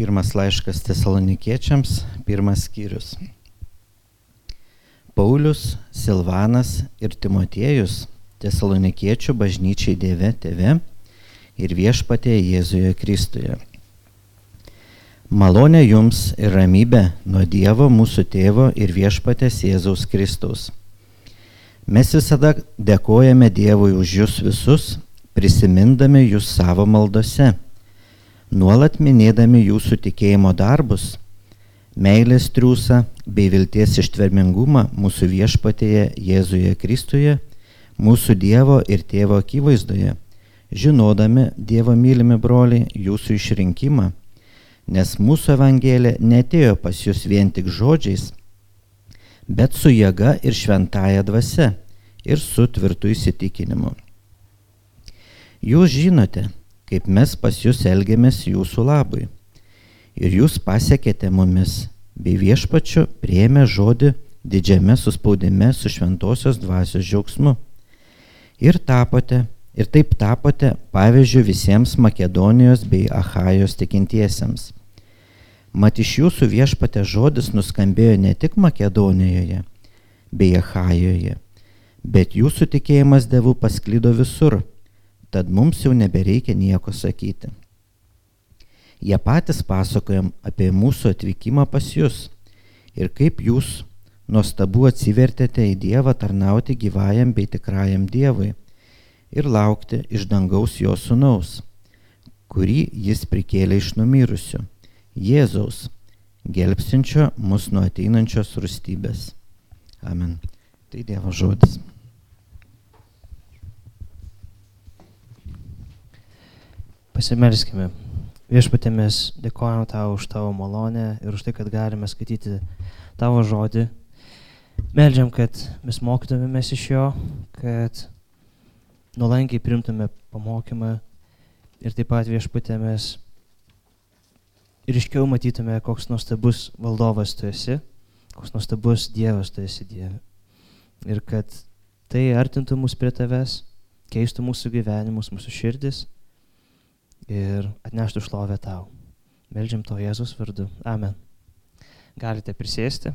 Pirmas laiškas tesalonikiečiams, pirmas skyrius. Paulius, Silvanas ir Timotiejus tesalonikiečių bažnyčiai Dieve tėve ir viešpatė Jėzuje Kristuje. Malonė jums ir ramybė nuo Dievo mūsų tėvo ir viešpatės Jėzaus Kristaus. Mes visada dėkojame Dievui už jūs visus, prisimindami jūs savo maldose nuolat minėdami jūsų tikėjimo darbus, meilės triūsą bei vilties ištvermingumą mūsų viešpatėje Jėzuje Kristuje, mūsų Dievo ir Tėvo akivaizdoje, žinodami Dievo mylimi broliai jūsų išrinkimą, nes mūsų Evangelija netėjo pas jūs vien tik žodžiais, bet su jėga ir šventaja dvasia ir su tvirtu įsitikinimu. Jūs žinote, kaip mes pas jūs elgiamės jūsų labui. Ir jūs pasiekėte mumis, bei viešpačiu prieėmė žodį didžiame suspaudime su šventosios dvasios džiaugsmu. Ir tapote, ir taip tapote pavyzdžių visiems Makedonijos bei Ahajos tikintiesiems. Mat iš jūsų viešpate žodis nuskambėjo ne tik Makedonijoje bei Ahajoje, bet jūsų tikėjimas dievų pasklydo visur tad mums jau nebereikia nieko sakyti. Jie patys pasakojam apie mūsų atvykimą pas jūs ir kaip jūs nuostabu atsivertėte į Dievą tarnauti gyvajam bei tikrajam Dievui ir laukti iš dangaus jo sunaus, kurį jis prikėlė iš numirusių, Jėzaus, gelbsinčio mus nuo ateinančios rūstybės. Amen. Tai Dievo žodis. Pasimelskime. Viešpatė mes dėkojame tau už tavo malonę ir už tai, kad galime skaityti tavo žodį. Meldžiam, kad mes mokytumėmės iš jo, kad nuolankiai primtume pamokymą ir taip pat viešpatė mes ir iškiau matytume, koks nuostabus valdovas tu esi, koks nuostabus Dievas tu esi Dieve. Ir kad tai artintų mus prie tavęs, keistų mūsų gyvenimus, mūsų širdis ir atneštų šlovę tau. Meldžiam to Jėzus vardu. Amen. Galite prisėsti.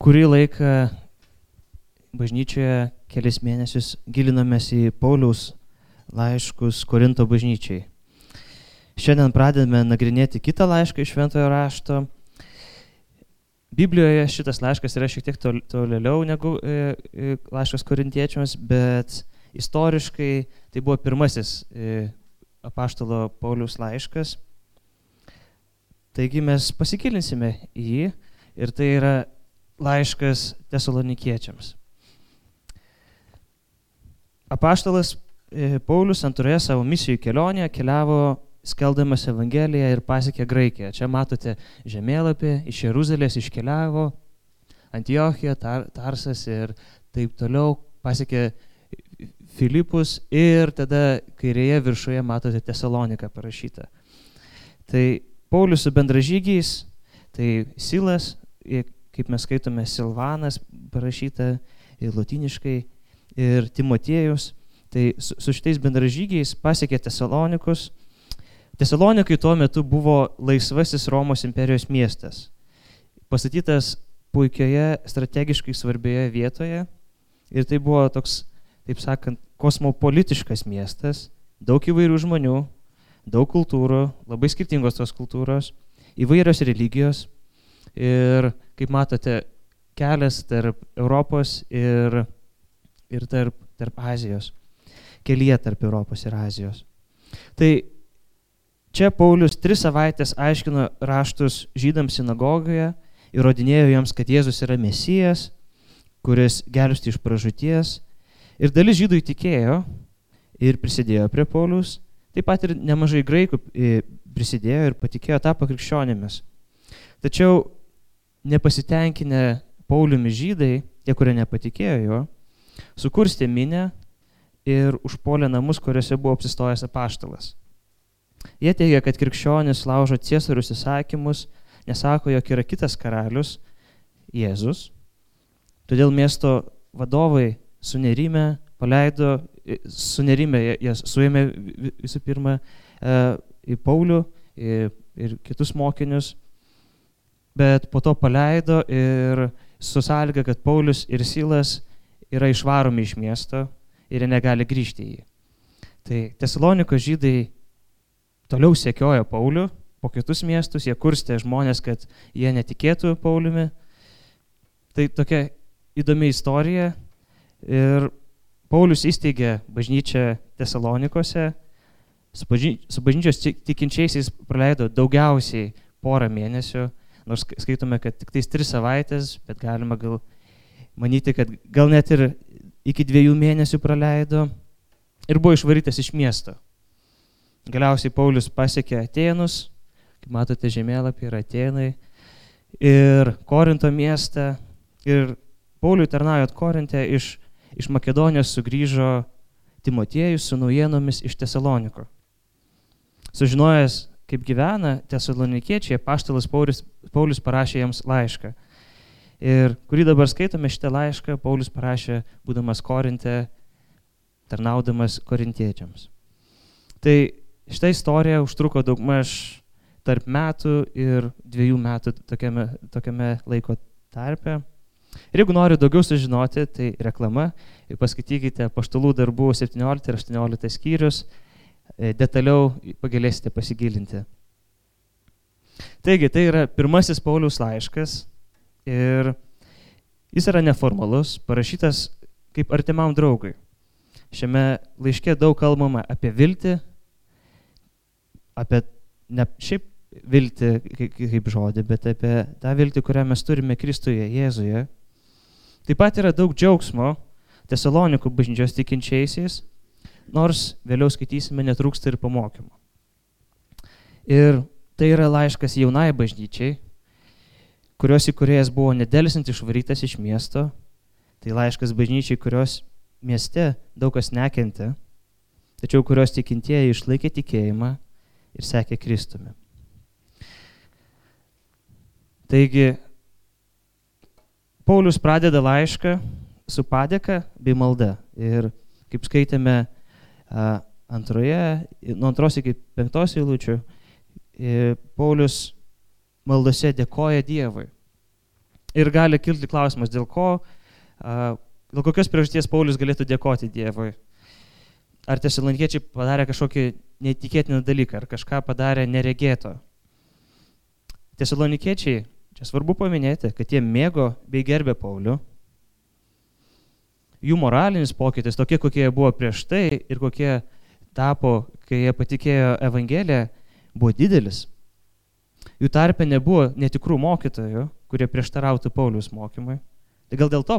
Kurį laiką bažnyčioje kelis mėnesius gilinamės į Pauliaus laiškus Korinto bažnyčiai. Šiandien pradedame nagrinėti kitą laišką iš Šventojo rašto Biblijoje šitas laiškas yra šiek tiek tolėliau negu e, e, laiškas korintiečiams, bet istoriškai tai buvo pirmasis e, apaštalo Paulius laiškas. Taigi mes pasikilinsime į jį ir tai yra laiškas tesalonikiečiams. Apaštalas Paulius antroje savo misijų kelionėje keliavo skeldamas Evangeliją ir pasiekė Graikiją. Čia matote žemėlapį, iš Jeruzalės iškeliavo, Antiochija, Tar, Tarsas ir taip toliau pasiekė Filipus ir tada kairėje viršuje matote Tesaloniką parašytą. Tai Paulius su bendražygiais, tai Silas, kaip mes skaitome, Silvanas parašyta ir latiniškai, ir Timotiejus, tai su, su šitais bendražygiais pasiekė Tesalonikus Tesalonikai tuo metu buvo laisvasis Romos imperijos miestas, pastatytas puikioje strategiškai svarbioje vietoje. Ir tai buvo toks, taip sakant, kosmopolitiškas miestas, daug įvairių žmonių, daug kultūrų, labai skirtingos tos kultūros, įvairios religijos. Ir, kaip matote, kelias tarp Europos ir, ir tarp, tarp Azijos, kelyje tarp Europos ir Azijos. Tai Čia Paulius tris savaitės aiškino raštus žydams sinagogoje, įrodinėjo jiems, kad Jėzus yra mesijas, kuris gelbsti iš pražūties. Ir dalis žydų įtikėjo ir prisidėjo prie Paulius. Taip pat ir nemažai graikų e, prisidėjo ir patikėjo tapo krikščionėmis. Tačiau nepasitenkinę Pauliumi žydai, tie, kurie nepatikėjo jo, sukurstė minę ir užpuolė namus, kuriuose buvo apsistojęs apaštalas. Jie teigia, kad krikščionis laužo ciesorius įsakymus, nesako, jog yra kitas karalius, Jėzus. Todėl miesto vadovai sunerime paleido, sunerime jie suėmė visų pirma į Paulių ir kitus mokinius, bet po to paleido ir su sąlyga, kad Paulius ir Silas yra išvaromi iš miesto ir jie negali grįžti į jį. Tai Tesalonikos žydai toliau sekiojo Paulių po kitus miestus, jie kurstė žmonės, kad jie netikėtų Pauliumi. Tai tokia įdomi istorija. Ir Paulius įsteigė bažnyčią Tesalonikose, su, bažny, su bažnyčios tikinčiaisiais praleido daugiausiai porą mėnesių, nors skaitome, kad tik tais tris savaitės, bet galima gal manyti, kad gal net ir iki dviejų mėnesių praleido ir buvo išvarytas iš miesto. Galiausiai Paulius pasiekė Atenus, kaip matote žemėlapį yra Atenai, ir Korinto miestą. Ir Pauliui tarnaujot Korinte iš, iš Makedonijos sugrįžo Timotiejus su naujienomis iš Tesaloniko. Sužinojęs, kaip gyvena tesalonikiečiai, paštalas Paulius, Paulius parašė jiems laišką. Ir kurį dabar skaitome šitą laišką, Paulius parašė, būdamas Korinte, tarnaudamas korintiečiams. Tai šitą istoriją užtruko daug maž tarp metų ir dviejų metų tokiame, tokiame laiko tarpe. Ir jeigu nori daugiau sužinoti, tai reklama, paskaitykite paštalų darbų 17 ir 18 skyrius, e, detaliau pagalėsite pasigilinti. Taigi, tai yra pirmasis Paulius laiškas ir jis yra neformalus, parašytas kaip artimam draugui. Šiame laiške daug kalbama apie viltį, apie ne šiaip viltį kaip žodį, bet apie tą viltį, kurią mes turime Kristuje, Jėzuje. Taip pat yra daug džiaugsmo Tesalonikų bažnyčios tikinčiaisiais, nors vėliau skaitysime netrūksta ir pamokymų. Ir tai yra laiškas jaunai bažnyčiai, kurios įkurėjas buvo nedėlisant išvarytas iš miesto, tai laiškas bažnyčiai, kurios mieste daug kas nekentė, tačiau kurios tikintieji išlaikė tikėjimą ir sekė Kristumi. Taigi, Paulius pradeda laišką su padėka bei malda. Ir kaip skaitėme antroje, nuo antros iki penktos eilučių, Paulius maldose dėkoja Dievui. Ir gali kilti klausimas, dėl ko Dėl kokios priežasties Paulius galėtų dėkoti Dievui? Ar tesalonikiečiai padarė kažkokį neįtikėtiną dalyką, ar kažką padarė neregėto? Tesalonikiečiai, čia svarbu paminėti, kad jie mėgo bei gerbė Paulių. Jų moralinis pokytis, tokie kokie jie buvo prieš tai ir kokie tapo, kai jie patikėjo Evangeliją, buvo didelis. Jų tarpe nebuvo netikrų mokytojų, kurie prieštarautų Paulius mokymui. Tai gal dėl to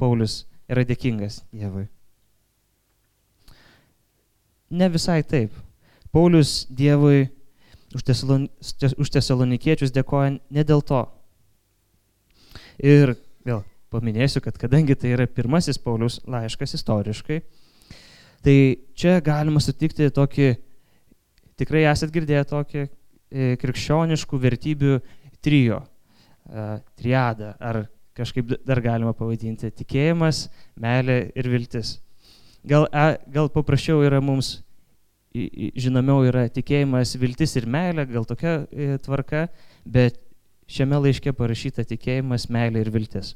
Paulius yra dėkingas Dievui. Ne visai taip. Paulius Dievui už, tesalon, už tesalonikiečius dėkoja ne dėl to. Ir vėl paminėsiu, kad kadangi tai yra pirmasis Paulius laiškas istoriškai, tai čia galima sutikti tokį, tikrai esat girdėję tokį e, krikščioniškų vertybių trijo, e, triadą ar kažkaip dar galima pavadinti - tikėjimas, meilė ir viltis. Gal, gal paprasčiau yra mums, žinomiau yra tikėjimas, viltis ir meilė, gal tokia e, tvarka, bet šiame laiške parašyta tikėjimas, meilė ir viltis.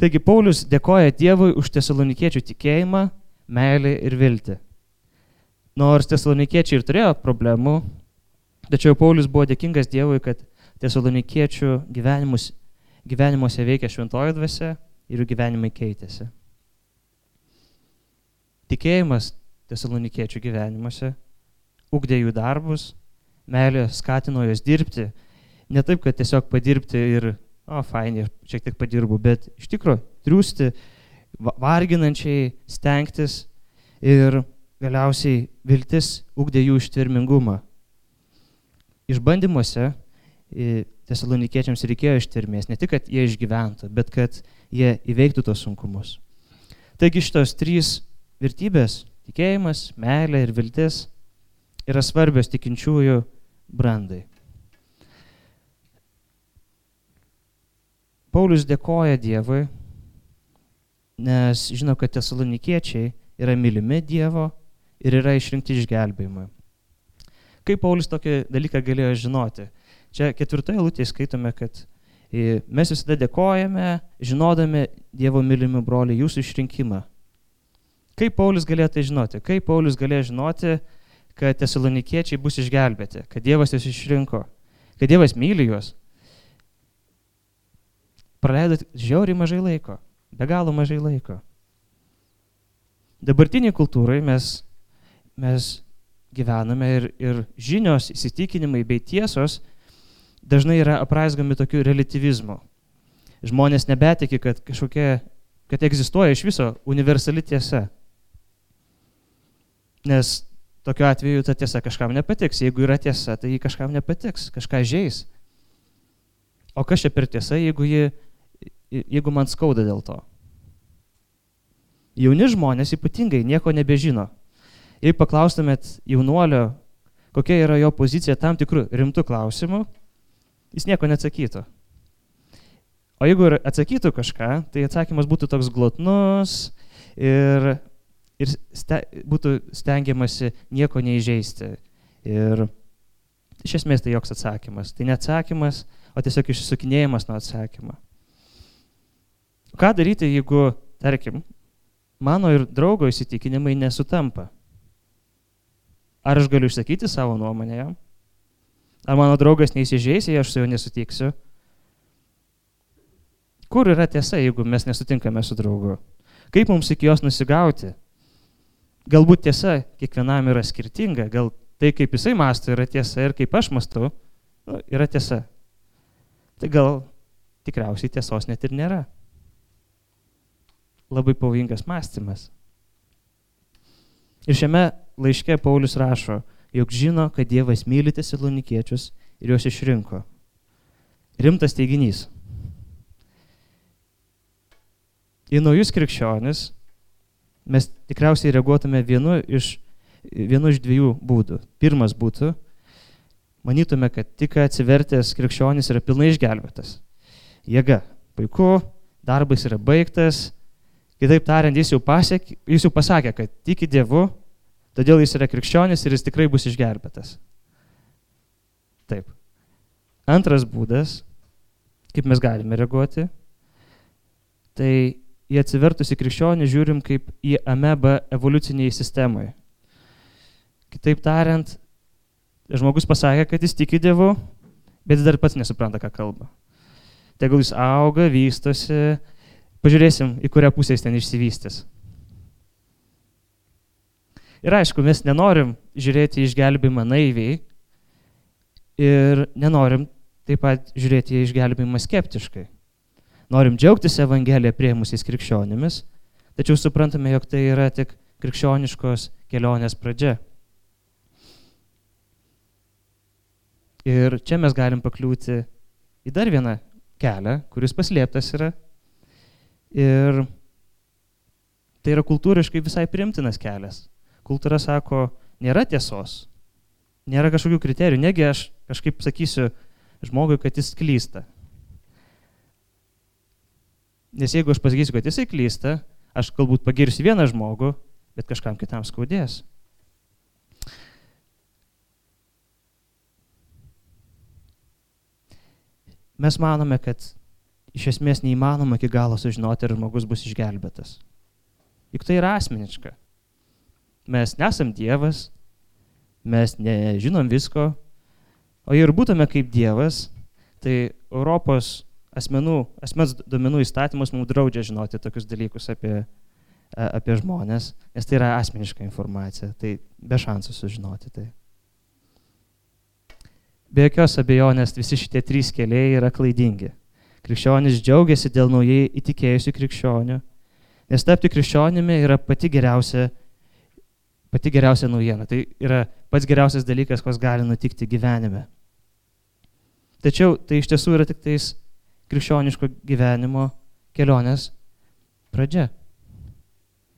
Taigi Paulius dėkoja Dievui už tesalonikiečių tikėjimą, meilę ir viltį. Nors tesalonikiečiai ir turėjo problemų, tačiau Paulius buvo dėkingas Dievui, kad tesalonikiečių gyvenimuose veikia šventoji dvasia ir jų gyvenimai keitėsi. Tikėjimas tesalonikiečių gyvenimuose ugdė jų darbus, meilė skatino juos dirbti, ne taip, kad tiesiog padirbti ir, o, fainai, šiek tiek padirbu, bet iš tikrųjų triūsti, varginančiai stengtis ir galiausiai viltis ugdė jų ištvermingumą. Išbandymuose tesalonikiečiams reikėjo ištvermės, ne tik, kad jie išgyventų, bet kad jie įveiktų tos sunkumus. Taigi šitos trys vertybės - tikėjimas, meilė ir viltis - yra svarbios tikinčiųjų brandai. Paulius dėkoja Dievui nes žino, kad tesalonikiečiai yra mylimi Dievo ir yra išrinkti išgelbėjimui. Kaip Paulius tokį dalyką galėjo žinoti? Čia ketvirtoje lūtėje skaitome, kad mes visada dėkojame, žinodami Dievo mylimi broliai jūsų išrinkimą. Kaip Paulius galėjo tai žinoti? Kaip Paulius galėjo žinoti, kad tesalonikiečiai bus išgelbėti, kad Dievas juos išrinko, kad Dievas myli juos? Praleido žiauriai mažai laiko, be galo mažai laiko. Dabartiniai kultūrai mes, mes gyvename ir, ir žinios, įsitikinimai bei tiesos dažnai yra apraizgami tokiu relativizmu. Žmonės nebetiki, kad kažkokia, kad egzistuoja iš viso universali tiesa. Nes tokiu atveju ta tiesa kažkam nepatiks. Jeigu yra tiesa, tai ji kažkam nepatiks, kažką žais. O kas čia per tiesa, jeigu, ji, jeigu man skauda dėl to? Jauni žmonės ypatingai nieko nebežino. Jei paklaustumėt jaunuolio, kokia yra jo pozicija tam tikrų rimtų klausimų, jis nieko neatsakytų. O jeigu ir atsakytų kažką, tai atsakymas būtų toks glotnus ir, ir ste, būtų stengiamasi nieko neįžeisti. Ir iš esmės tai joks atsakymas. Tai ne atsakymas, o tiesiog išsukinėjimas nuo atsakymą. Ką daryti, jeigu, tarkim, mano ir draugo įsitikinimai nesutampa. Ar aš galiu išsakyti savo nuomonę jam? Ar mano draugas neįsižeis, jei aš su juo nesutiksiu? Kur yra tiesa, jeigu mes nesutinkame su draugu? Kaip mums iki jos nusigauti? Galbūt tiesa kiekvienam yra skirtinga, gal tai, kaip jisai masto, yra tiesa ir kaip aš mastau, nu, yra tiesa. Tai gal tikriausiai tiesos net ir nėra labai pavojingas mąstymas. Ir šiame laiške Paulius rašo, jog žino, kad Dievas myli tesalonikiečius ir juos išrinko. Rimtas teiginys. Į naujus krikščionis mes tikriausiai reaguotume vienu iš, vienu iš dviejų būdų. Pirmas būtų, manytume, kad tik atsivertęs krikščionis yra pilnai išgelbėtas. Jėga, puiku, darbas yra baigtas, Kitaip tariant, jis jau, pasiek, jis jau pasakė, kad tiki Dievu, todėl jis yra krikščionis ir jis tikrai bus išgelbėtas. Taip. Antras būdas, kaip mes galime reaguoti, tai į atsivertusi krikščionį žiūrim kaip į amebą evoliuciniai sistemai. Kitaip tariant, žmogus pasakė, kad jis tiki Dievu, bet jis dar pats nesupranta, ką kalba. Tegul jis auga, vystosi, Pažiūrėsim, į kurią pusę jis ten išsivystys. Ir aišku, mes nenorim žiūrėti išgelbimą naiviai ir nenorim taip pat žiūrėti išgelbimą skeptiškai. Norim džiaugtis Evangeliją prieimusiais krikščionimis, tačiau suprantame, jog tai yra tik krikščioniškos kelionės pradžia. Ir čia mes galim pakliūti į dar vieną kelią, kuris paslėptas yra Ir tai yra kultūriškai visai primtinas kelias. Kultūra sako, nėra tiesos, nėra kažkokių kriterijų, negi aš kažkaip sakysiu žmogui, kad jis klysta. Nes jeigu aš pasakysiu, kad jisai klysta, aš galbūt pagirsiu vieną žmogų, bet kažkam kitam skaudės. Mes manome, kad iš esmės neįmanoma iki galo sužinoti, ar žmogus bus išgelbėtas. Juk tai yra asmeniška. Mes nesam Dievas, mes nežinom visko, o jei ir būtume kaip Dievas, tai Europos asmenų, asmens duomenų įstatymas mums draudžia žinoti tokius dalykus apie, apie žmonės, nes tai yra asmeniška informacija, tai be šansų sužinoti tai. Be jokios abejonės visi šitie trys keliai yra klaidingi. Krikščionis džiaugiasi dėl naujai įtikėjusių krikščionių, nes tapti krikščionimi yra pati geriausia, pati geriausia naujiena. Tai yra pats geriausias dalykas, kas gali nutikti gyvenime. Tačiau tai iš tiesų yra tik tais krikščioniško gyvenimo kelionės pradžia.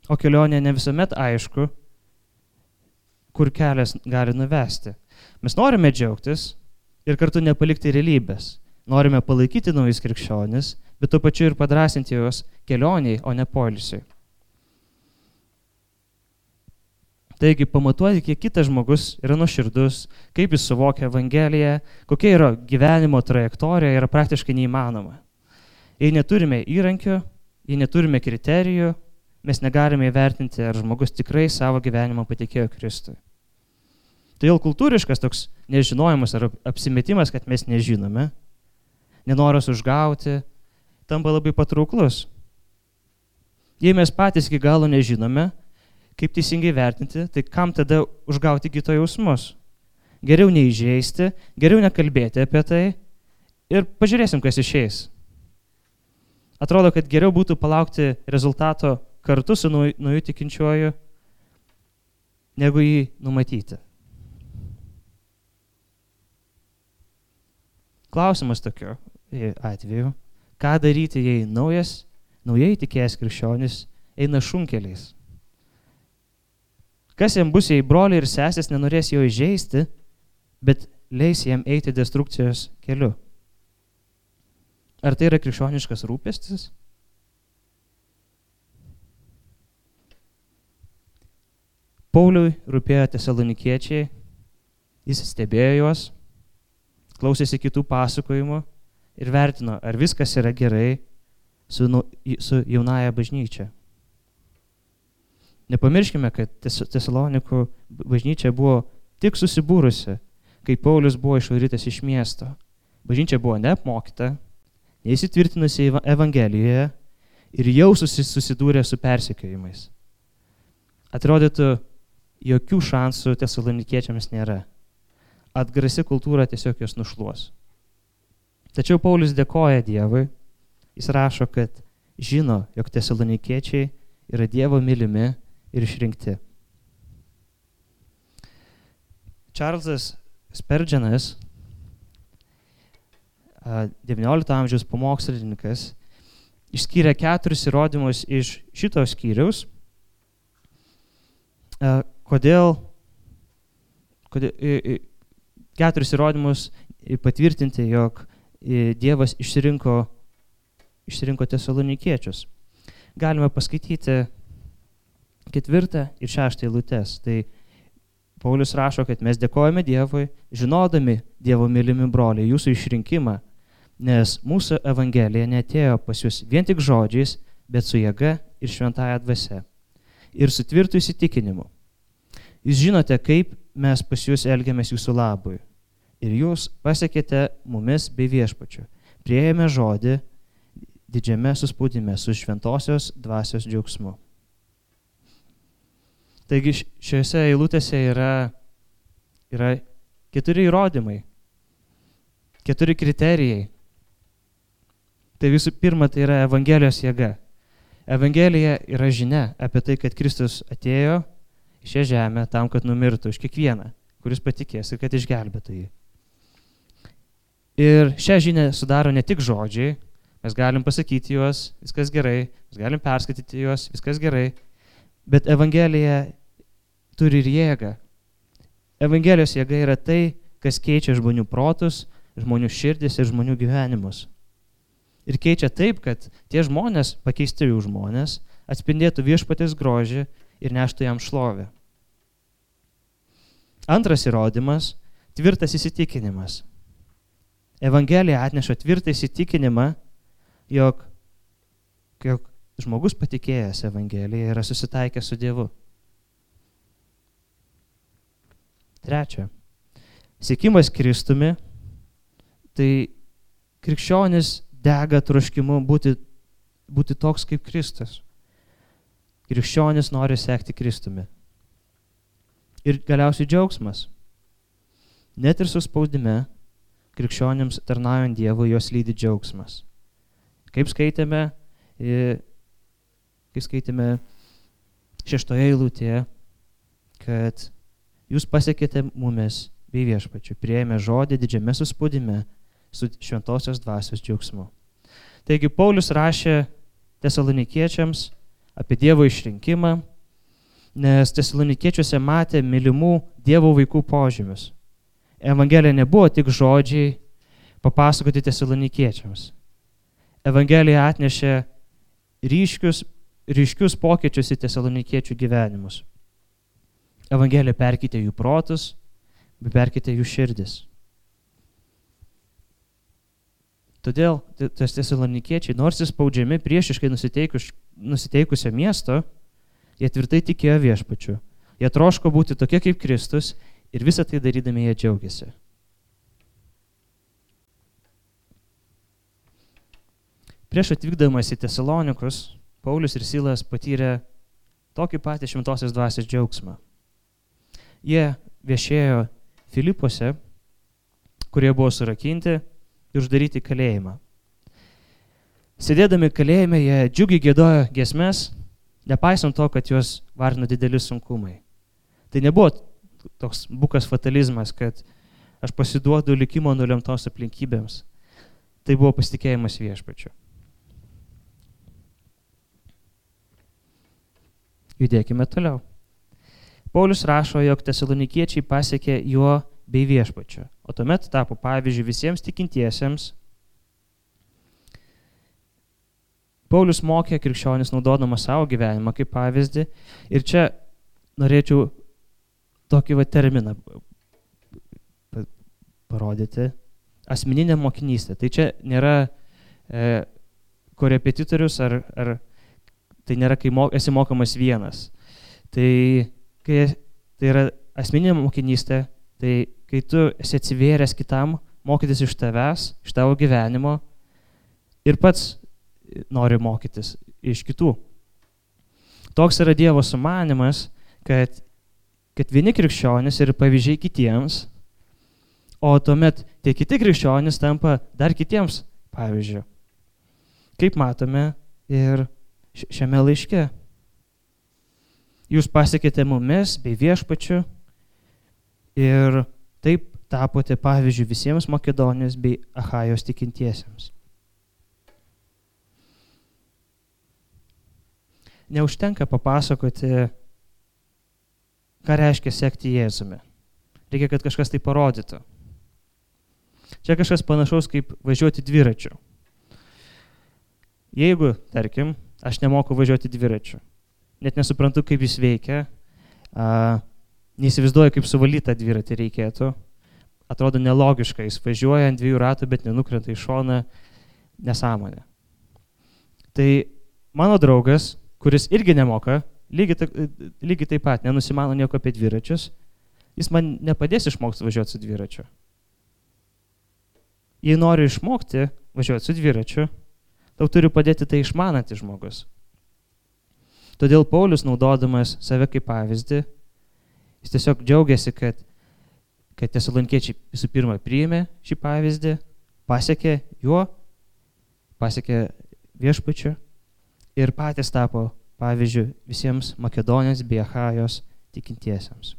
O kelionė ne visuomet aišku, kur kelias gali nuvesti. Mes norime džiaugtis ir kartu nepalikti realybės norime palaikyti naujus krikščionis, bet tuo pačiu ir padrasinti juos kelioniai, o ne polisiui. Taigi pamatuoti, kiek kitas žmogus yra nuoširdus, kaip jis suvokia Evangeliją, kokia yra gyvenimo trajektorija, yra praktiškai neįmanoma. Jei neturime įrankių, jei neturime kriterijų, mes negalime įvertinti, ar žmogus tikrai savo gyvenimą patikėjo Kristui. Todėl kultūriškas toks nežinojimas ar apsimetimas, kad mes nežinome, nenoras užgauti, tampa labai patrauklus. Jei mes patys iki galo nežinome, kaip teisingai vertinti, tai kam tada užgauti kito jausmus? Geriau neįžeisti, geriau nekalbėti apie tai ir pažiūrėsim, kas išeis. Atrodo, kad geriau būtų palaukti rezultato kartu su nauju tikinčiuoju, negu jį numatyti. Klausimas tokiu atveju, ką daryti, jei naujas, naujai tikėjęs krikščionis eina šunkeliais. Kas jam bus, jei broliai ir sesės nenorės jo įžeisti, bet leis jam eiti destrukcijos keliu? Ar tai yra krikščioniškas rūpestis? Pauliui rūpėjo tesalonikiečiai, jis stebėjo juos, klausėsi kitų pasakojimų ir vertino, ar viskas yra gerai su, su jaunaja bažnyčia. Nepamirškime, kad Tesalonikų bažnyčia buvo tik susibūrusi, kai Paulius buvo išvarytas iš miesto. Bažnyčia buvo neapmokyta, neįsitvirtinusi Evangelijoje ir jau susidūrė su persekiojimais. Atrodytų, jokių šansų tesalonikiečiams nėra. Atgrasi kultūra tiesiog juos nušluos. Tačiau Paulius dėkoja Dievui, jis rašo, kad žino, jog tesalonikiečiai yra Dievo mylimi ir išrinkti. Čarlzas Sperdžianas, XIX amžiaus pamokslininkas, išskyrė keturis įrodymus iš šito skyriaus, kodėl, kodėl keturis įrodymus patvirtinti, jog Dievas išsirinko, išsirinko tesalonikiečius. Galime paskaityti ketvirtą ir šeštą eilutes. Tai Paulius rašo, kad mes dėkojame Dievui, žinodami Dievo mylimi broliai, jūsų išrinkimą, nes mūsų Evangelija netėjo pas jūs vien tik žodžiais, bet su jėga ir šventąją dvasia. Ir su tvirtu įsitikinimu. Jūs žinote, kaip mes pas jūs elgiamės jūsų labui. Ir jūs pasiekėte mumis bei viešpačiu. Prieėmė žodį didžiame suspaudime su šventosios dvasios džiaugsmu. Taigi šiuose eilutėse yra, yra keturi įrodymai, keturi kriterijai. Tai visų pirma, tai yra Evangelijos jėga. Evangelija yra žinia apie tai, kad Kristus atėjo į šią žemę tam, kad numirtų už kiekvieną, kuris patikės ir kad išgelbėtų jį. Ir šią žinią sudaro ne tik žodžiai, mes galim pasakyti juos, viskas gerai, mes galim perskaityti juos, viskas gerai, Bet Evangelija turi ir jėgą. Evangelijos jėga yra tai, kas keičia žmonių protus, žmonių širdis ir žmonių gyvenimus. Ir keičia taip, kad tie žmonės, pakeisti jų žmonės, atspindėtų viešpatės grožį ir neštų jam šlovę. Antras įrodymas - tvirtas įsitikinimas. Evangelija atneša tvirtą įsitikinimą, jog, jog žmogus patikėjęs Evangeliją yra susitaikęs su Dievu. Trečia. Sėkimas Kristumi, tai krikščionis dega troškimu būti, būti toks kaip Kristus. Krikščionis nori sekti Kristumi. Ir galiausiai džiaugsmas. Net ir suspaudime, krikščionims tarnaujant Dievui, jos lydi džiaugsmas. Kaip skaitėme, kai skaitėme šeštoje eilutėje, kad jūs pasiekėte mumis bei viešpačiu, prieėmė žodį didžiame suspaudime su šventosios dvasios džiaugsmu. Taigi Paulius rašė tesalonikiečiams apie Dievo išrinkimą, nes tesalonikiečiuose matė mylimų Dievo vaikų požymius. Evangelija nebuvo tik žodžiai, papasakoti tesalonikiečiams. Evangelija atnešė ryškius, ryškius pokyčius į tesalonikiečių gyvenimus. Evangelija perkite jų protus, bet perkite jų širdis. Todėl tas tesalonikiečiai, nors įspaudžiami priešiškai nusiteikus, nusiteikusio miesto, jie tvirtai tikėjo viešpačiu. Jie troško būti tokie kaip Kristus ir visą tai darydami jie džiaugiasi. Prieš atvykdamas į Tesalonikus, Paulius ir Silas patyrė tokį patį šventosios dvasios džiaugsmą. Jie viešėjo Filipuose, kurie buvo surakinti ir uždaryti kalėjimą. Sėdėdami kalėjime, jie džiugiai gėdojo gesmes, nepaisant to, kad juos varino dideli sunkumai. Tai nebuvo toks bukas fatalizmas, kad aš pasiduodu likimo nulemtos aplinkybėms. Tai buvo pasitikėjimas viešpačiu. Judėkime toliau. Paulius rašo, jog tesalonikiečiai pasiekė juo bei viešpačiu, o tuomet tapo pavyzdžių visiems tikintiesiems. Paulius mokė krikščionis naudodamas savo gyvenimą kaip pavyzdį ir čia norėčiau tokį va terminą parodyti - asmeninė mokinystė. Tai čia nėra e, korepetitorius ar, ar tai nėra, kai mok, esi mokamas vienas. Tai, kai, tai yra asmeninė mokinystė, tai kai tu esi atsivėręs kitam, mokytis iš tavęs, iš tavo gyvenimo ir pats nori mokytis iš kitų. Toks yra Dievo sumanimas, kad, kad vieni krikščionys yra pavyzdžiai kitiems, o tuomet tie kiti krikščionys tampa dar kitiems pavyzdžių. Kaip matome ir šiame laiške. Jūs pasiekėte mumis bei viešpačiu ir taip tapote pavyzdžių visiems Makedonijos bei Ahajos tikintiesiems. Neužtenka papasakoti, ką reiškia sekti Jėzumi. Reikia, kad kažkas tai parodytų. Čia kažkas panašaus kaip važiuoti dviračiu. Jeigu, tarkim, aš nemoku važiuoti dviračiu. Net nesuprantu, kaip jis veikia. A, neįsivaizduoju, kaip suvaldyti tą dviratį reikėtų. Atrodo nelogiška, jis važiuoja ant dviejų ratų, bet nenukrenta į šoną. Nesąmonė. Tai mano draugas, kuris irgi nemoka, lygiai, lygiai taip pat nenusimano nieko apie dviračius, jis man nepadės išmokti važiuoti su dviračiu. Jei nori išmokti važiuoti su dviračiu, tau turi padėti tai išmanantis žmogus. Todėl Paulius, naudodamas save kaip pavyzdį, jis tiesiog džiaugiasi, kad, kad tesalonkiečiai visų pirma priėmė šį pavyzdį, pasiekė juo, pasiekė viešpačiu ir patys tapo pavyzdžių visiems Makedonijos bei Ahajos tikintiesiems.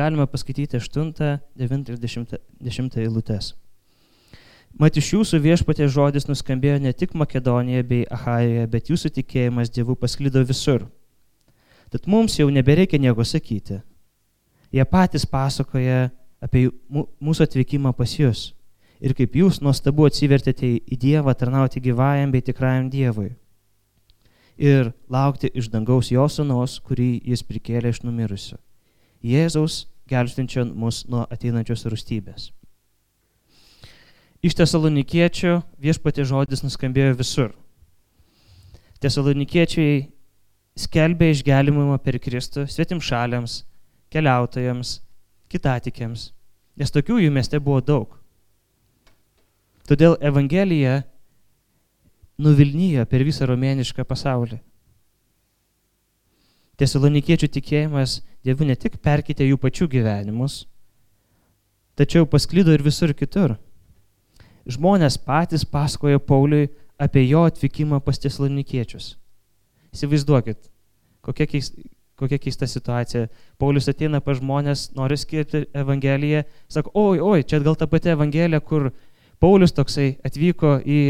Galime paskaityti 8, 9 ir 10, 10 eilutes. Mat iš jūsų viešpatė žodis nuskambėjo ne tik Makedonijoje bei Ahajoje, bet jūsų tikėjimas Dievu pasklido visur. Tad mums jau nebereikia nieko sakyti. Jie patys pasakoja apie mūsų atvykimą pas jūs ir kaip jūs nuostabu atsivertėte į Dievą tarnauti gyvajam bei tikrajam Dievui. Ir laukti iš dangaus jo sunos, kurį jis prikėlė iš numirusių. Jėzaus gelbstinčio mus nuo ateinančios rūstybės. Iš tesalonikiečių viešpatė žodis nuskambėjo visur. Tesalonikiečiai skelbė išgelbimą per Kristų svetim šaliams, keliautojams, kitatikiams, nes tokių jų mieste buvo daug. Todėl Evangelija nuvilnyjo per visą romėnišką pasaulį. Tesalonikiečių tikėjimas Dievu ne tik perkite jų pačių gyvenimus, tačiau pasklydo ir visur kitur. Žmonės patys pasakojo Pauliui apie jo atvykimą pas tesalonikiečius. Įsivaizduokit, kokia keista, kokia keista situacija. Paulius ateina pa žmonės, nori skirti Evangeliją, sako, oi, oi, čia gal ta pati Evangelija, kur Paulius toksai atvyko į,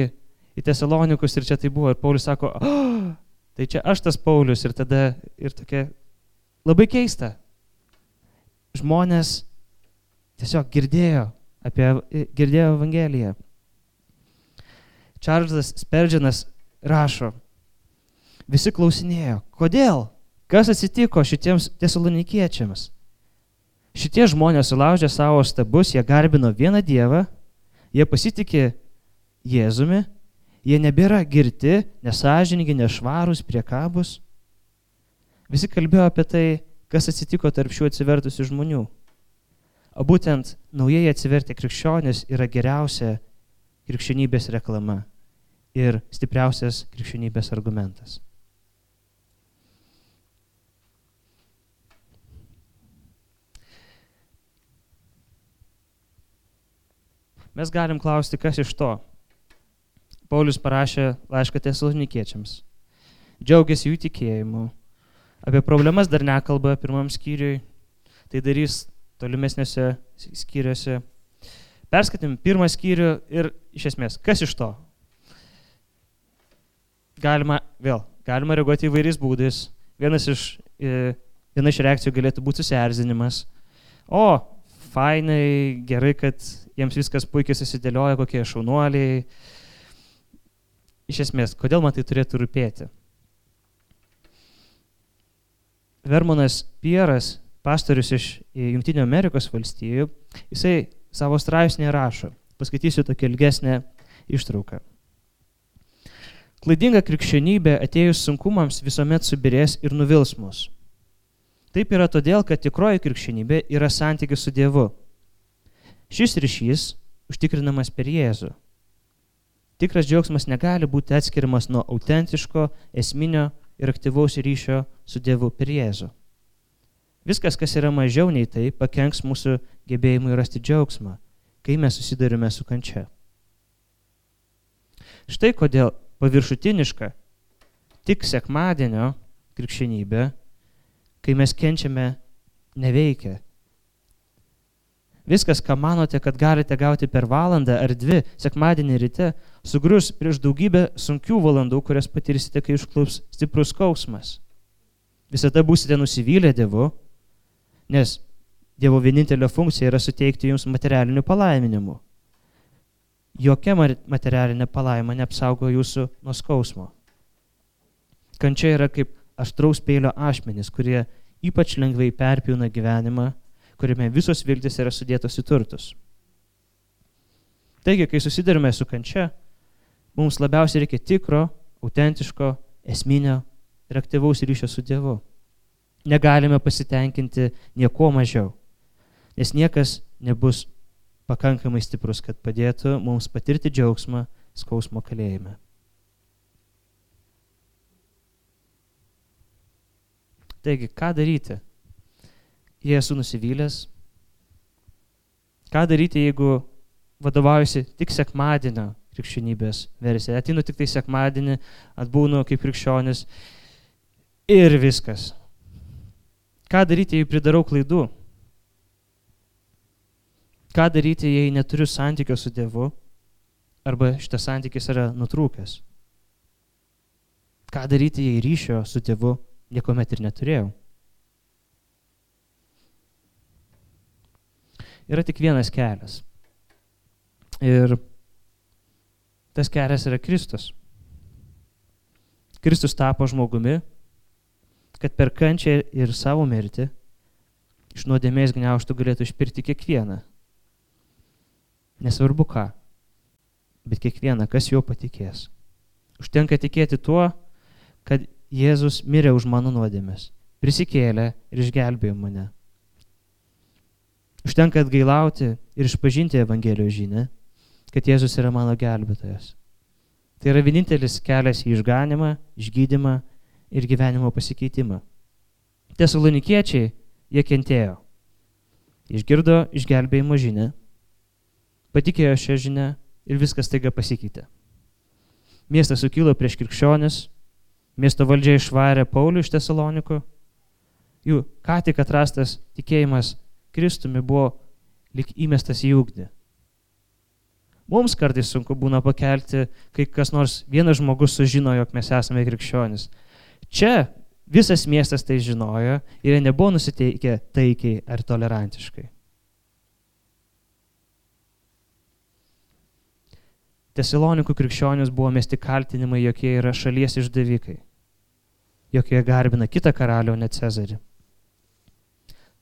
į Tesalonikus ir čia tai buvo. Ir Paulius sako, oh, tai čia aš tas Paulius ir tada ir tokia labai keista. Žmonės tiesiog girdėjo apie, girdėjo Evangeliją. Čarlzas Sperdžinas rašo, visi klausinėjo, kodėl, kas atsitiko šitiems tesalonikiečiams. Šitie žmonės sulaužė savo stabus, jie garbino vieną Dievą, jie pasitikė Jėzumi, jie nebėra girti, nesažiningi, nešvarūs, priekabus. Visi kalbėjo apie tai, kas atsitiko tarp šių atsivertusių žmonių. O būtent naujai atsivertę krikščionis yra geriausia krikščionybės reklama ir stipriausias krikščionybės argumentas. Mes galim klausti, kas iš to. Paulius parašė laišką tesalonikiečiams. Džiaugiasi jų tikėjimu. Apie problemas dar nekalba pirmam skyriui. Tai darys tolimesnėse skyriuose. Perskaitėm pirmą skyrių ir iš esmės, kas iš to? Galima, vėl, galima reaguoti įvairiais būdais. Vienas iš, e, viena iš reakcijų galėtų būti susierzinimas. O, fainai, gerai, kad jiems viskas puikiai susidėlioja, kokie šaunuoliai. Iš esmės, kodėl man tai turėtų rūpėti? Vermonas Pieras pastorius iš Junktinio Amerikos valstijų, jisai savo straipsnėje rašo, paskaitysiu tokią ilgesnę ištrauką. Klaidinga krikščionybė atėjus sunkumams visuomet subirės ir nuvils mus. Taip yra todėl, kad tikroji krikščionybė yra santykis su Dievu. Šis ryšys užtikrinamas per Jėzų. Tikras džiaugsmas negali būti atskiriamas nuo autentiško, esminio ir aktyvaus ryšio su Dievu per Jėzų. Viskas, kas yra mažiau nei tai, pakenks mūsų gebėjimui rasti džiaugsmą, kai mes susidurime su kančia. Štai kodėl paviršutiniška tik sekmadienio krikščionybė, kai mes kenčiame, neveikia. Viskas, ką manote, kad galite gauti per valandą ar dvi sekmadienį ryte, sugrius prieš daugybę sunkių valandų, kurias patirsite, kai užklups stiprus skausmas. Visada būsite nusivylę Dievu, Nes Dievo vienintelė funkcija yra suteikti jums materialinių palaiminimų. Jokia materialinė palaima neapsaugo jūsų nuo skausmo. Kančia yra kaip aštraus peilio ašmenys, kurie ypač lengvai perpjauna gyvenimą, kuriame visos viltis yra sudėtos į turtus. Taigi, kai susidurime su kančia, mums labiausiai reikia tikro, autentiško, esminio ir aktyvaus ryšio su Dievu negalime pasitenkinti nieko mažiau, nes niekas nebus pakankamai stiprus, kad padėtų mums patirti džiaugsmą skausmo kalėjime. Taigi, ką daryti? Jei esu nusivylęs, ką daryti, jeigu vadovaujasi tik sekmadienio krikščionybės versija. Atinu tik tai sekmadienį, atbūnu kaip krikščionis ir viskas. Ką daryti, jei pridarau klaidų? Ką daryti, jei neturiu santykio su Dievu arba šitas santykis yra nutrūkęs? Ką daryti, jei ryšio su Dievu niekuomet ir neturėjau? Yra tik vienas kelias. Ir tas kelias yra Kristus. Kristus tapo žmogumi, kad per kančią ir savo mirtį iš nuodėmės gniauštų galėtų išpirti kiekvieną. Nesvarbu ką, bet kiekvieną, kas juo patikės. Užtenka tikėti tuo, kad Jėzus mirė už mano nuodėmės, prisikėlė ir išgelbėjo mane. Užtenka atgailauti ir išpažinti Evangelijos žinę, kad Jėzus yra mano gelbėtojas. Tai yra vienintelis kelias į išganimą, išgydymą ir gyvenimo pasikeitimą. Tesalonikiečiai, jie kentėjo. Išgirdo išgelbėjimo žinę, patikėjo šią žinę ir viskas taiga pasikeitė. Miestas sukilo prieš krikščionis, miesto valdžia išvarė Paulių iš Tesalonikų, jų ką tik atrastas tikėjimas Kristumi buvo lik įmestas į ugnį. Mums kartais sunku būna pakelti, kai kas nors vienas žmogus sužino, jog mes esame krikščionis. Čia visas miestas tai žinojo ir jie nebuvo nusiteikę taikiai ar tolerantiškai. Tesalonikų krikščionis buvo mesti kaltinimai, jog jie yra šalies išdavikai, jog jie garbina kitą karalių, o ne Cezarį.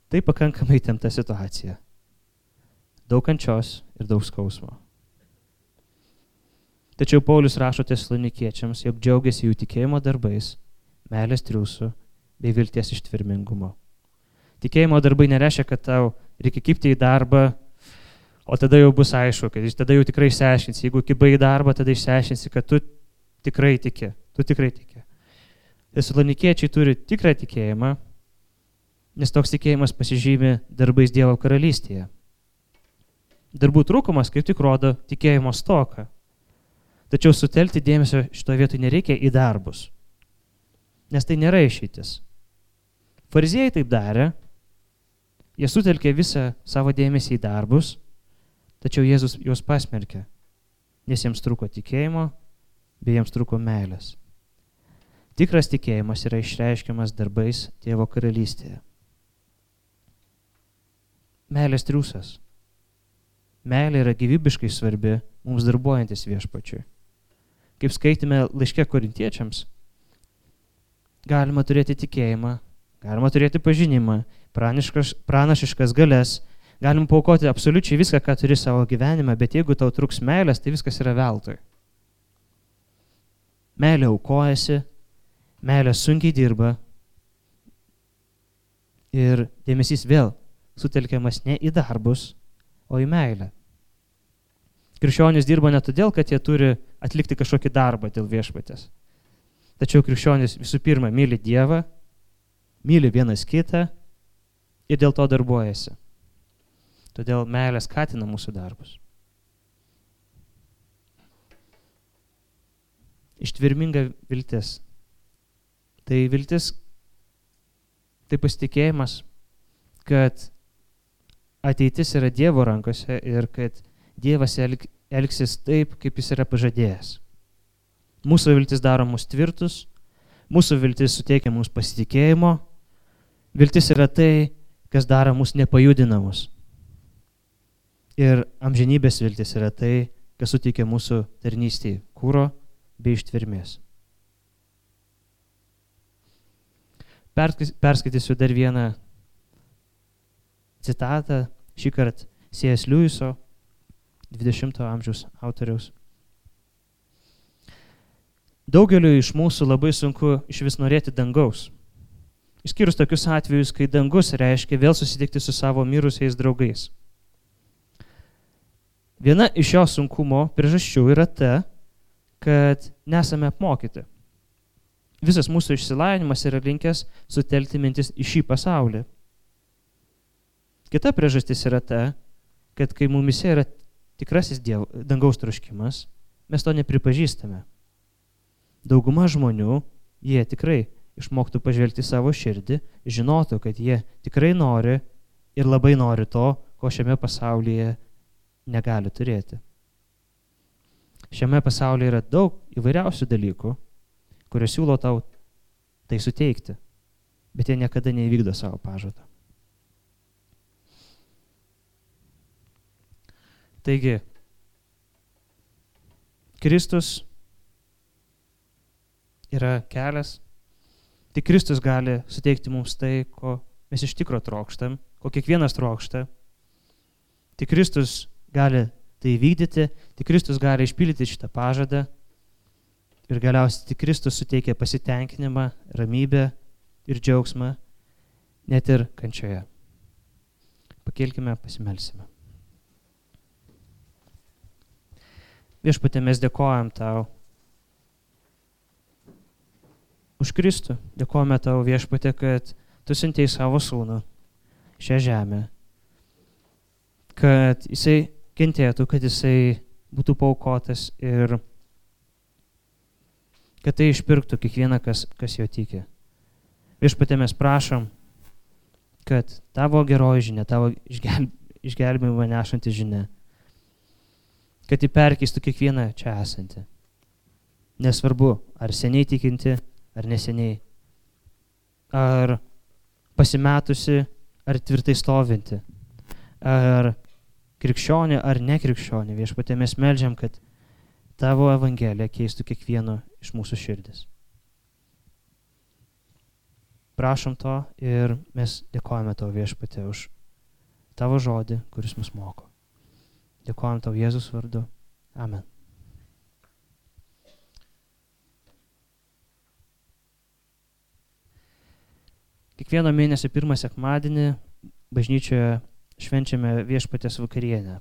Tai pakankamai temta situacija. Daug kančios ir daug skausmo. Tačiau Paulius rašo tesalonikiečiams, jog džiaugiasi jų tikėjimo darbais, meilės triūsų bei vilties ištvirmingumo. Tikėjimo darbai nereiškia, kad tau reikia kipti į darbą, o tada jau bus aišku, kad tada jau tikrai išsiaiškinsi. Jeigu kibai į darbą, tada išsiaiškinsi, kad tu tikrai tiki. Tu tikrai tiki. Tesalonikiečiai turi tikrą tikėjimą, nes toks tikėjimas pasižymi darbais Dievo karalystėje. Darbų trūkumas kaip tik rodo tikėjimo stoką. Tačiau sutelkti dėmesio šitoje vietoje nereikia į darbus, nes tai nėra išeitis. Fariziejai taip darė, jie sutelkė visą savo dėmesį į darbus, tačiau Jėzus juos pasmerkė, nes jiems trūko tikėjimo, bei jiems trūko meilės. Tikras tikėjimas yra išreiškiamas darbais Tėvo karalystėje. Meilės triūsas. Meilė yra gyvybiškai svarbi mums darbuojantis viešpačiui kaip skaitėme laiške korintiečiams, galima turėti tikėjimą, galima turėti pažinimą, pranašiškas galės, galim paukoti absoliučiai viską, ką turi savo gyvenime, bet jeigu tau truks meilės, tai viskas yra veltui. Meilė aukojasi, meilė sunkiai dirba ir dėmesys vėl sutelkiamas ne į darbus, o į meilę. Krikščionys dirba ne todėl, kad jie turi atlikti kažkokį darbą dėl viešpatės. Tačiau krikščionys visų pirma myli Dievą, myli vienas kitą ir dėl to darbuojasi. Todėl meilė skatina mūsų darbus. Ištvirminga viltis. Tai viltis, tai pasitikėjimas, kad ateitis yra Dievo rankose ir kad Dievas elgsis taip, kaip jis yra pažadėjęs. Mūsų viltis daro mus tvirtus, mūsų viltis suteikia mums pasitikėjimo, viltis yra tai, kas daro mus nepajudinamus. Ir amžinybės viltis yra tai, kas suteikia mūsų tarnystėje kūro bei ištvirmės. Perskaitysiu dar vieną citatą, šį kartą C.S. Lewiso 20 amžiaus autoriaus. Daugeliu iš mūsų labai sunku iš vis norėti dangaus. Išskyrus tokius atvejus, kai dangus reiškia vėl susitikti su savo mirusiais draugais. Viena iš šio sunkumo priežasčių yra ta, kad nesame apmokyti. Visas mūsų išsilavinimas yra linkęs sutelkti mintis į šį pasaulį. Kita priežastis yra ta, kad kai mumise yra tikrasis diev, dangaus troškimas, mes to nepripažįstame. Dauguma žmonių, jie tikrai išmoktų pažvelgti savo širdį, žinotų, kad jie tikrai nori ir labai nori to, ko šiame pasaulyje negali turėti. Šiame pasaulyje yra daug įvairiausių dalykų, kurie siūlo tau tai suteikti, bet jie niekada neįvykdo savo pažadą. Taigi, Kristus yra kelias, tik Kristus gali suteikti mums tai, ko mes iš tikro trokštam, ko kiekvienas trokšta. Tik Kristus gali tai vykdyti, tik Kristus gali išpildyti šitą pažadą ir galiausiai tik Kristus suteikia pasitenkinimą, ramybę ir džiaugsmą, net ir kančioje. Pakelkime, pasimelsime. Viešpatė, mes dėkojam tau už Kristų. Dėkojame tau viešpatė, kad tu siuntėjai savo sūnų šią žemę. Kad jisai kentėtų, kad jisai būtų paukotas ir kad tai išpirktų kiekvieną, kas, kas jo tiki. Viešpatė mes prašom, kad tavo geroji žinia, tavo išgelbėjimą nešanti žinia kad jį perkeistų kiekvieną čia esantį. Nesvarbu, ar seniai tikinti, ar neseniai, ar pasimetusi, ar tvirtai stovinti, ar krikščionė, ar nekrikščionė. Viešpatė mes melžiam, kad tavo evangelija keistų kiekvieno iš mūsų širdis. Prašom to ir mes dėkojame tau viešpatė už tavo žodį, kuris mus moko. Dėkojam tau Jėzus vardu. Amen. Kiekvieno mėnesio pirmą sekmadienį bažnyčioje švenčiame viešpatės vakarienę.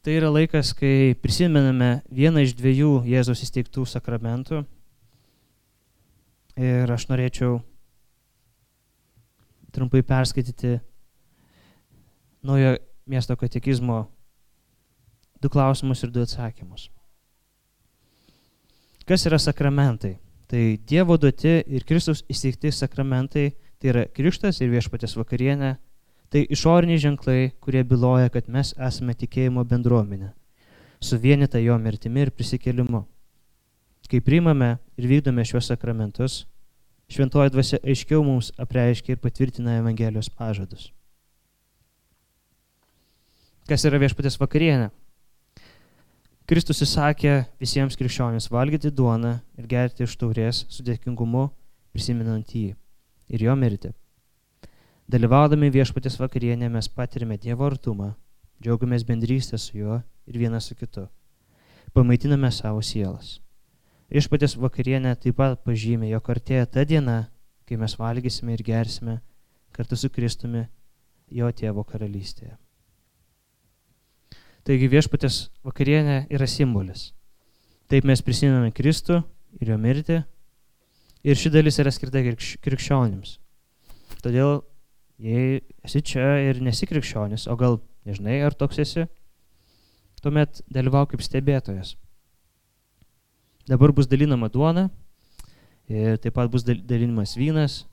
Tai yra laikas, kai prisimename vieną iš dviejų Jėzaus įsteigtų sakramentų. Ir aš norėčiau trumpai perskaityti naujo miesto katekizmo du klausimus ir du atsakymus. Kas yra sakramentai? Tai Dievo duoti ir Kristus įsteigti sakramentai, tai yra krikštas ir viešpatės vakarienė, Tai išoriniai ženklai, kurie byloja, kad mes esame tikėjimo bendruomenė, suvienita jo mirtimi ir prisikėlimu. Kai priimame ir vykdome šiuos sakramentus, šventoji dvasia aiškiau mums apreiškia ir patvirtina Evangelijos pažadus. Kas yra viešpatės vakarienė? Kristus įsakė visiems krikščionis valgyti duoną ir gerti iš taurės su dėkingumu, prisimenant jį ir jo mirtį. Dalyvaudami viešpatės vakarienė mes patirime Dievo artumą, džiaugiamės bendrystę su juo ir vienas su kitu. Pamaitiname savo sielas. Viešpatės vakarienė taip pat pažymė, jog artėja ta diena, kai mes valgysime ir gersime kartu su Kristumi jo tėvo karalystėje. Taigi viešpatės vakarienė yra simbolis. Taip mes prisimename Kristų ir jo mirtį. Ir ši dalis yra skirta krikščionims. Todėl jei esi čia ir nesi krikščionis, o gal nežinai, ar toks esi, tuomet dalyvauk kaip stebėtojas. Dabar bus dalinama duona taip pat bus dalinimas vynas.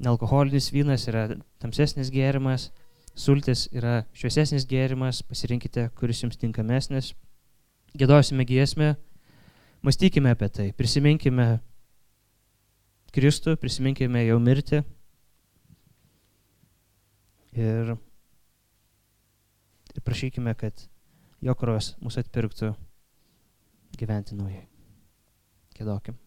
Nealkoholinis vynas yra tamsesnis gėrimas, sultis yra šviesesnis gėrimas, pasirinkite, kuris jums tinkamesnis. Gėdosime giesmę, mąstykime apie tai, prisiminkime Kristų, prisiminkime jau mirtį ir, ir prašykime, kad jo kraujas mūsų atpirktų gyventi naujai. Kėdokim.